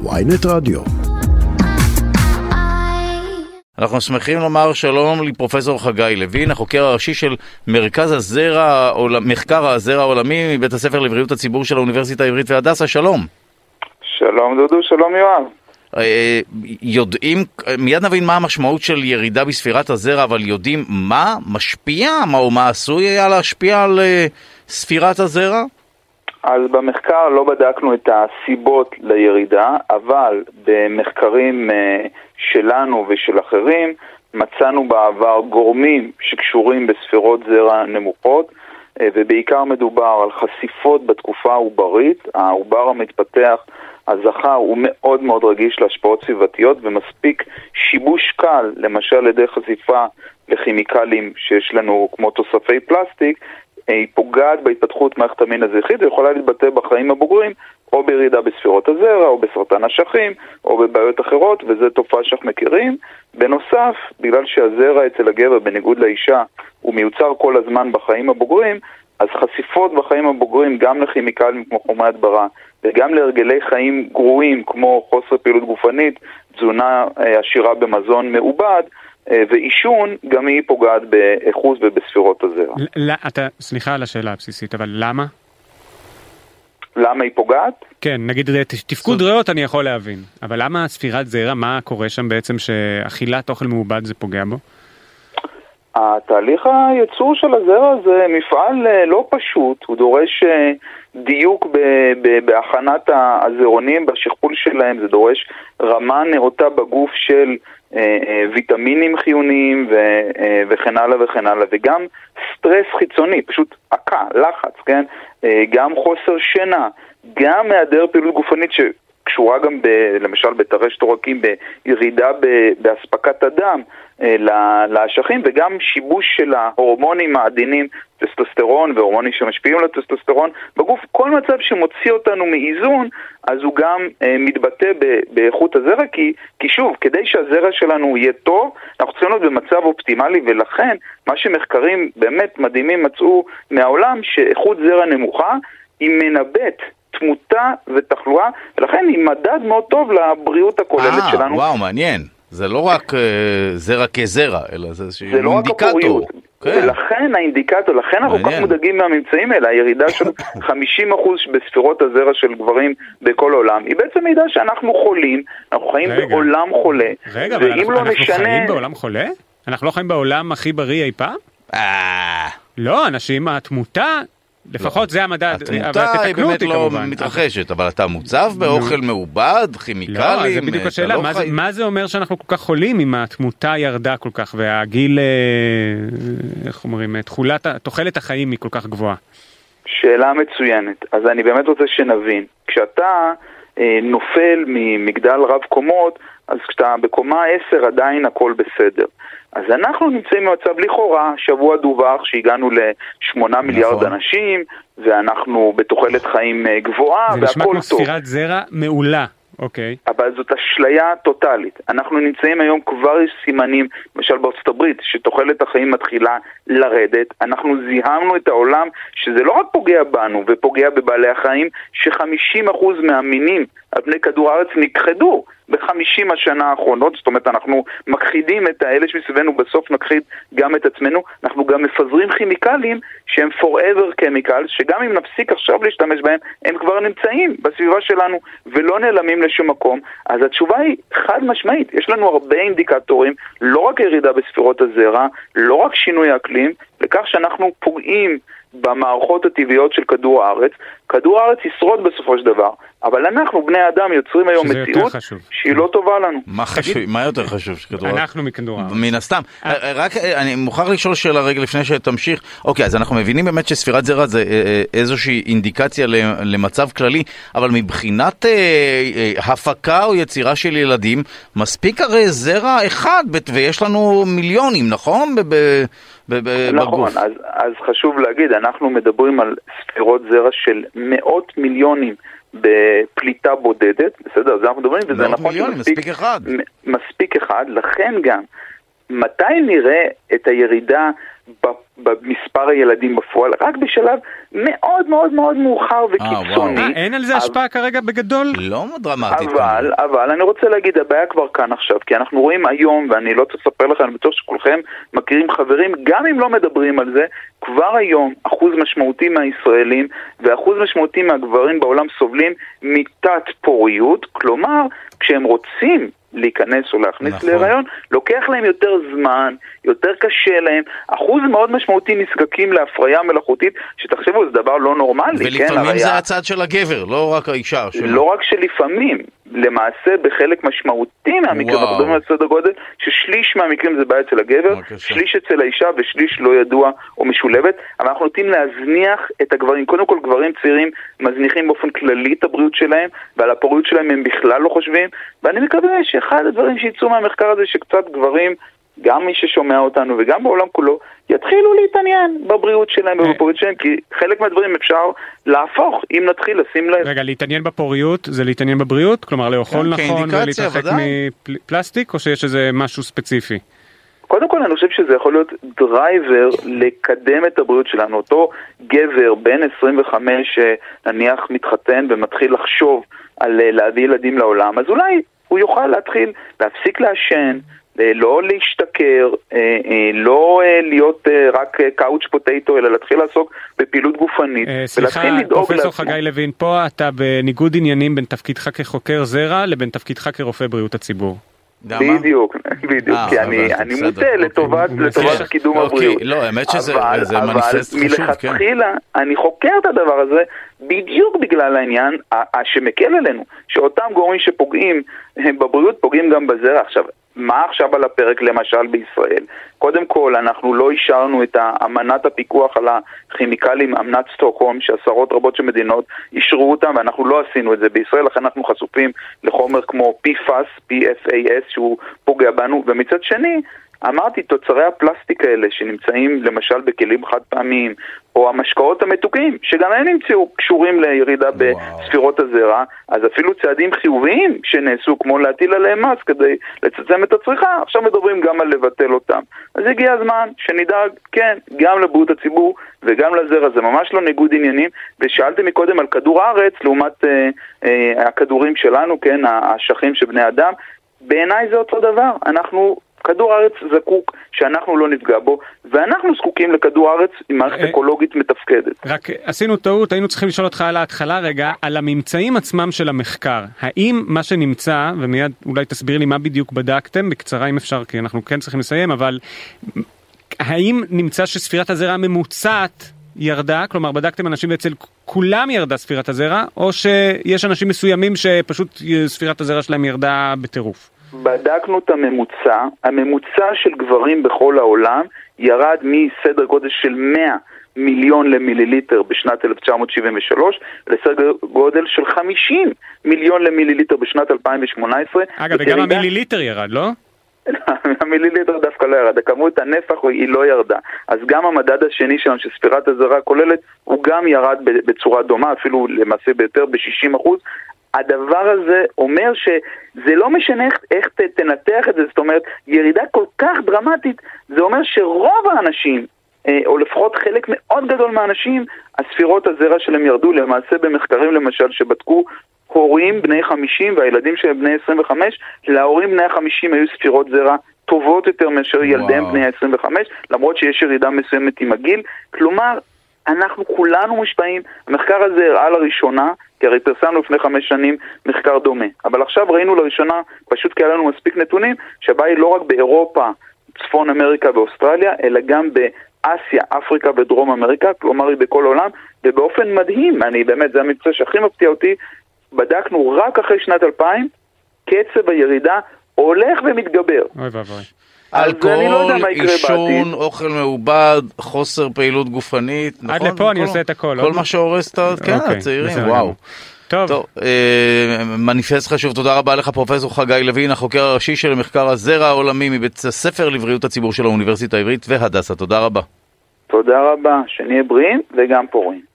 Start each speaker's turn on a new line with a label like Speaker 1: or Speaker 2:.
Speaker 1: ויינט רדיו.
Speaker 2: אנחנו שמחים לומר שלום לפרופסור חגי לוין, החוקר הראשי של מרכז הזרע, מחקר הזרע העולמי מבית הספר לבריאות הציבור של האוניברסיטה העברית והדסה, שלום.
Speaker 3: שלום דודו, שלום יואב.
Speaker 2: אה, יודעים, מיד נבין מה המשמעות של ירידה בספירת הזרע, אבל יודעים מה משפיע, מה או מה עשוי היה להשפיע על אה, ספירת הזרע?
Speaker 3: אז במחקר לא בדקנו את הסיבות לירידה, אבל במחקרים אה, שלנו ושל אחרים מצאנו בעבר גורמים שקשורים בספירות זרע נמוכות, ובעיקר מדובר על חשיפות בתקופה העוברית, העובר המתפתח הזכר הוא מאוד מאוד רגיש להשפעות סביבתיות ומספיק שיבוש קל, למשל על ידי חשיפה לכימיקלים שיש לנו כמו תוספי פלסטיק, אה, היא פוגעת בהתפתחות מערכת המין הזכרית ויכולה להתבטא בחיים הבוגרים או בירידה בספירות הזרע, או בסרטן אשכים, או בבעיות אחרות, וזו תופעה שאנחנו מכירים. בנוסף, בגלל שהזרע אצל הגבר, בניגוד לאישה, הוא מיוצר כל הזמן בחיים הבוגרים, אז חשיפות בחיים הבוגרים גם לכימיקלים כמו חומרי הדברה וגם להרגלי חיים גרועים כמו חוסר פעילות גופנית, תזונה אה, עשירה במזון מעובד אה, ועישון, גם היא פוגעת באיכות ובספירות הזרע.
Speaker 4: אתה, סליחה על השאלה הבסיסית, אבל למה?
Speaker 3: למה היא פוגעת?
Speaker 4: כן, נגיד תפקוד ריאות אני יכול להבין, אבל למה ספירת זרע, מה קורה שם בעצם שאכילת אוכל מעובד זה פוגע בו?
Speaker 3: התהליך הייצור של הזרע זה מפעל אה, לא פשוט, הוא דורש אה, דיוק בהכנת הזרעונים, בשכפול שלהם, זה דורש רמה נאותה בגוף של אה, ויטמינים חיוניים וכן הלאה וכן הלאה, וגם סטרס חיצוני, פשוט עקה, לחץ, כן? גם חוסר שינה, גם היעדר פעילות גופנית ש... קשורה גם ב, למשל בטרשת עורקים, בירידה באספקת הדם אה, לאשכים וגם שיבוש של ההורמונים העדינים, טסטוסטרון והורמונים שמשפיעים על הטסטוסטרון בגוף, כל מצב שמוציא אותנו מאיזון, אז הוא גם אה, מתבטא ב, באיכות הזרע, כי, כי שוב, כדי שהזרע שלנו יהיה טוב, אנחנו צריכים להיות במצב אופטימלי, ולכן מה שמחקרים באמת מדהימים מצאו מהעולם, שאיכות זרע נמוכה היא מנבאת תמותה ותחלואה, ולכן היא מדד מאוד טוב לבריאות הכוללת
Speaker 2: 아,
Speaker 3: שלנו.
Speaker 2: וואו, מעניין. זה לא רק uh, זרע כזרע, אלא זה איזשהו
Speaker 3: לא
Speaker 2: אינדיקטור.
Speaker 3: כן. ולכן האינדיקטור, לכן אנחנו כל כך מודאגים מהממצאים האלה, הירידה של 50% בספירות הזרע של גברים בכל העולם, היא בעצם מידע שאנחנו חולים, אנחנו חיים רגע. בעולם חולה,
Speaker 4: רגע, אבל אנחנו, לא אנחנו נשנה... חיים בעולם חולה? אנחנו לא חיים בעולם הכי בריא אי פעם?
Speaker 2: אה...
Speaker 4: לא, אנשים, התמותה לפחות זה המדד,
Speaker 2: התמותה היא באמת לא מתרחשת, אבל אתה מוצב באוכל מעובד, כימיקלים,
Speaker 4: לא, זה בדיוק השאלה, לא מה זה אומר שאנחנו כל כך חולים אם התמותה ירדה כל כך והגיל, אה, איך אומרים, תכולת, תוחלת החיים היא כל כך גבוהה?
Speaker 3: שאלה מצוינת, אז אני באמת רוצה שנבין, כשאתה אה, נופל ממגדל רב קומות, אז כשאתה בקומה 10 עדיין הכל בסדר. אז אנחנו נמצאים במצב לכאורה, שבוע דווח שהגענו לשמונה נכון. מיליארד אנשים, ואנחנו בתוחלת חיים אה, גבוהה, והכל טוב.
Speaker 4: זה נשמע כמו ספירת זרע מעולה. אוקיי.
Speaker 3: Okay. אבל זאת אשליה טוטאלית. אנחנו נמצאים היום, כבר יש סימנים, למשל בארצות הברית, שתוחלת החיים מתחילה לרדת. אנחנו זיהמנו את העולם שזה לא רק פוגע בנו ופוגע בבעלי החיים, ש-50% מהמינים על פני כדור הארץ נכחדו בחמישים השנה האחרונות, זאת אומרת אנחנו מכחידים את האלה שמסביבנו, בסוף נכחיד גם את עצמנו, אנחנו גם מפזרים כימיקלים שהם forever chemicals, שגם אם נפסיק עכשיו להשתמש בהם, הם כבר נמצאים בסביבה שלנו ולא נעלמים לשום מקום, אז התשובה היא חד משמעית, יש לנו הרבה אינדיקטורים, לא רק ירידה בספירות הזרע, לא רק שינוי אקלים, לכך שאנחנו פוגעים במערכות הטבעיות של כדור הארץ, כדור הארץ ישרוד בסופו של דבר, אבל אנחנו, בני האדם, יוצרים היום מציאות שהיא לא טובה לנו.
Speaker 2: מה חשוב, מה יותר חשוב
Speaker 4: שכדור הארץ? אנחנו מכדור הארץ.
Speaker 2: מן הסתם. אה. אה, רק, אה, אני מוכרח לשאול שאלה רגע לפני שתמשיך. אוקיי, אז אנחנו מבינים באמת שספירת זרע זה איזושהי אינדיקציה למצב כללי, אבל מבחינת הפקה או יצירה של ילדים, מספיק הרי זרע אחד, ויש לנו מיליונים, נכון?
Speaker 3: נכון, אז, אז חשוב להגיד, אנחנו מדברים על ספירות זרע של מאות מיליונים בפליטה בודדת, בסדר? זה אנחנו מדברים, וזה נכון
Speaker 2: מיליונים, שמספיק מספיק אחד.
Speaker 3: מספיק אחד, לכן גם, מתי נראה את הירידה במספר הילדים בפועל, רק בשלב מאוד מאוד מאוד מאוחר וקיצוני.
Speaker 4: אה, אין על זה השפעה כרגע בגדול?
Speaker 2: לא דרמטית.
Speaker 3: אבל, אבל אני רוצה להגיד, הבעיה כבר כאן עכשיו, כי אנחנו רואים היום, ואני לא צריך לספר לכם, אני בטוח שכולכם מכירים חברים, גם אם לא מדברים על זה, כבר היום אחוז משמעותי מהישראלים ואחוז משמעותי מהגברים בעולם סובלים מתת פוריות, כלומר, כשהם רוצים להיכנס או להכניס נכון. להיריון, לוקח להם יותר זמן, יותר קשה להם, אחוז מאוד משמעותי נזקקים להפריה מלאכותית, שתחשבו, זה דבר לא נורמלי,
Speaker 2: ולפעמים כן? ולפעמים זה הצד של הגבר, לא רק האישה.
Speaker 3: לא רק שלפעמים, למעשה בחלק משמעותי מהמקרים, אנחנו מדברים על סדר גודל ששליש מהמקרים זה בעיה אצל הגבר, בבקשה. שליש אצל האישה ושליש לא ידוע או משולבת, אבל אנחנו נוטים להזניח את הגברים. קודם כל גברים צעירים מזניחים באופן כללי את הבריאות שלהם, ועל הפוריות שלהם הם בכלל לא חושבים, ואני מקווה שאחד הדברים שיצאו מהמחקר הזה שקצת גברים גם מי ששומע אותנו וגם בעולם כולו, יתחילו להתעניין בבריאות שלהם אה. ובפוריות שלהם, כי חלק מהדברים אפשר להפוך, אם נתחיל לשים לב.
Speaker 4: רגע, להתעניין בפוריות זה להתעניין בבריאות? כלומר לאכול כן, נכון ולהתרחק מפלסטיק, או שיש איזה משהו ספציפי?
Speaker 3: קודם כל אני חושב שזה יכול להיות driver לקדם את הבריאות שלנו. אותו גבר בן 25 שנניח מתחתן ומתחיל לחשוב על אה, להביא ילדים לעולם, אז אולי הוא יוכל להתחיל להפסיק לעשן, לא להשתכר, אה, אה, לא להיות רק קאוץ' פוטטו, אלא להתחיל לעסוק בפעילות גופנית.
Speaker 4: סליחה, פרופסור חגי לוין, פה אתה בניגוד עניינים בין תפקידך כחוקר זרע לבין תפקידך כרופא בריאות הציבור.
Speaker 3: בדיוק, בדיוק, כי אני מוטה אוקיי. לטובת קידום
Speaker 2: אוקיי,
Speaker 3: הבריאות.
Speaker 2: לא, האמת שזה מניפסט חשוב,
Speaker 3: כן. אבל מלכתחילה אני חוקר את הדבר הזה בדיוק בגלל העניין שמקל עלינו, שאותם גורמים שפוגעים בבריאות פוגעים גם בזרע. עכשיו, מה עכשיו על הפרק למשל בישראל? קודם כל, אנחנו לא אישרנו את אמנת הפיקוח על הכימיקלים, אמנת סטוקהולם, שעשרות רבות של מדינות אישרו אותם, ואנחנו לא עשינו את זה בישראל, לכן אנחנו חשופים לחומר כמו PFAS, PFAS, שהוא פוגע בנו, ומצד שני, אמרתי, תוצרי הפלסטיק האלה שנמצאים למשל בכלים חד פעמיים, או המשקאות המתוקים, שגם הם נמצאו קשורים לירידה וואו. בספירות הזרע, אז אפילו צעדים חיוביים שנעשו, כמו להטיל עליהם מס כדי לצמצם את הצריכה, עכשיו מדברים גם על לבטל אותם. אז הגיע הזמן שנדאג, כן, גם לבריאות הציבור וגם לזרע, זה ממש לא ניגוד עניינים, ושאלתם מקודם על כדור הארץ לעומת אה, אה, הכדורים שלנו, כן, האשכים של בני אדם, בעיניי זה אותו דבר, אנחנו כדור הארץ זקוק שאנחנו לא נפגע בו, ואנחנו זקוקים לכדור הארץ עם מערכת אה, אקולוגית מתפקדת.
Speaker 4: רק עשינו טעות, היינו צריכים לשאול אותך על ההתחלה רגע, על הממצאים עצמם של המחקר. האם מה שנמצא, ומיד אולי תסביר לי מה בדיוק בדקתם, בקצרה אם אפשר, כי אנחנו כן צריכים לסיים, אבל האם נמצא שספירת הזרע הממוצעת ירדה? כלומר, בדקתם אנשים ואצל כולם ירדה ספירת הזרע, או שיש אנשים מסוימים שפשוט ספירת הזרע שלהם ירדה בטירוף?
Speaker 3: בדקנו את הממוצע, הממוצע של גברים בכל העולם ירד מסדר גודל של 100 מיליון למיליליטר בשנת 1973 לסדר גודל של 50 מיליון למיליליטר בשנת 2018.
Speaker 4: אגב, וגם ירידה... המיליליטר ירד, לא?
Speaker 3: המיליליטר דווקא לא ירד, הכמות הנפח היא לא ירדה. אז גם המדד השני שלנו, של ספירת הזרע הכוללת, הוא גם ירד בצורה דומה, אפילו למעשה ביותר, ב-60%. הדבר הזה אומר שזה לא משנה איך, איך ת, תנתח את זה, זאת אומרת, ירידה כל כך דרמטית, זה אומר שרוב האנשים, אה, או לפחות חלק מאוד גדול מהאנשים, הספירות הזרע שלהם ירדו. למעשה במחקרים למשל שבדקו הורים בני 50 והילדים שלהם בני 25, להורים בני ה-50 היו ספירות זרע טובות יותר מאשר ילדיהם בני ה-25, למרות שיש ירידה מסוימת עם הגיל. כלומר, אנחנו כולנו מושפעים. המחקר הזה הראה לראשונה, כי הרי פרסמנו לפני חמש שנים מחקר דומה, אבל עכשיו ראינו לראשונה, פשוט כי היה לנו מספיק נתונים, שהבעיה היא לא רק באירופה, צפון אמריקה ואוסטרליה, אלא גם באסיה, אפריקה ודרום אמריקה, כלומר היא בכל העולם, ובאופן מדהים, אני באמת, זה המקצוע שהכי מפתיע אותי, בדקנו רק אחרי שנת 2000, קצב הירידה הולך ומתגבר.
Speaker 4: אוי ואבוי.
Speaker 2: אלכוהול, לא עישון, אוכל מעובד, חוסר פעילות גופנית,
Speaker 4: נכון? עד לפה אני עושה את הכל.
Speaker 2: כל מה שהורס את כן, אוקיי, הצעירים, וואו. טוב. טוב אה, מניפסט חשוב, תודה רבה לך פרופסור חגי לוין, החוקר הראשי של מחקר הזרע העולמי מבית הספר לבריאות הציבור של האוניברסיטה העברית והדסה, תודה רבה.
Speaker 3: תודה רבה, שנהיה בריאים וגם פוריים.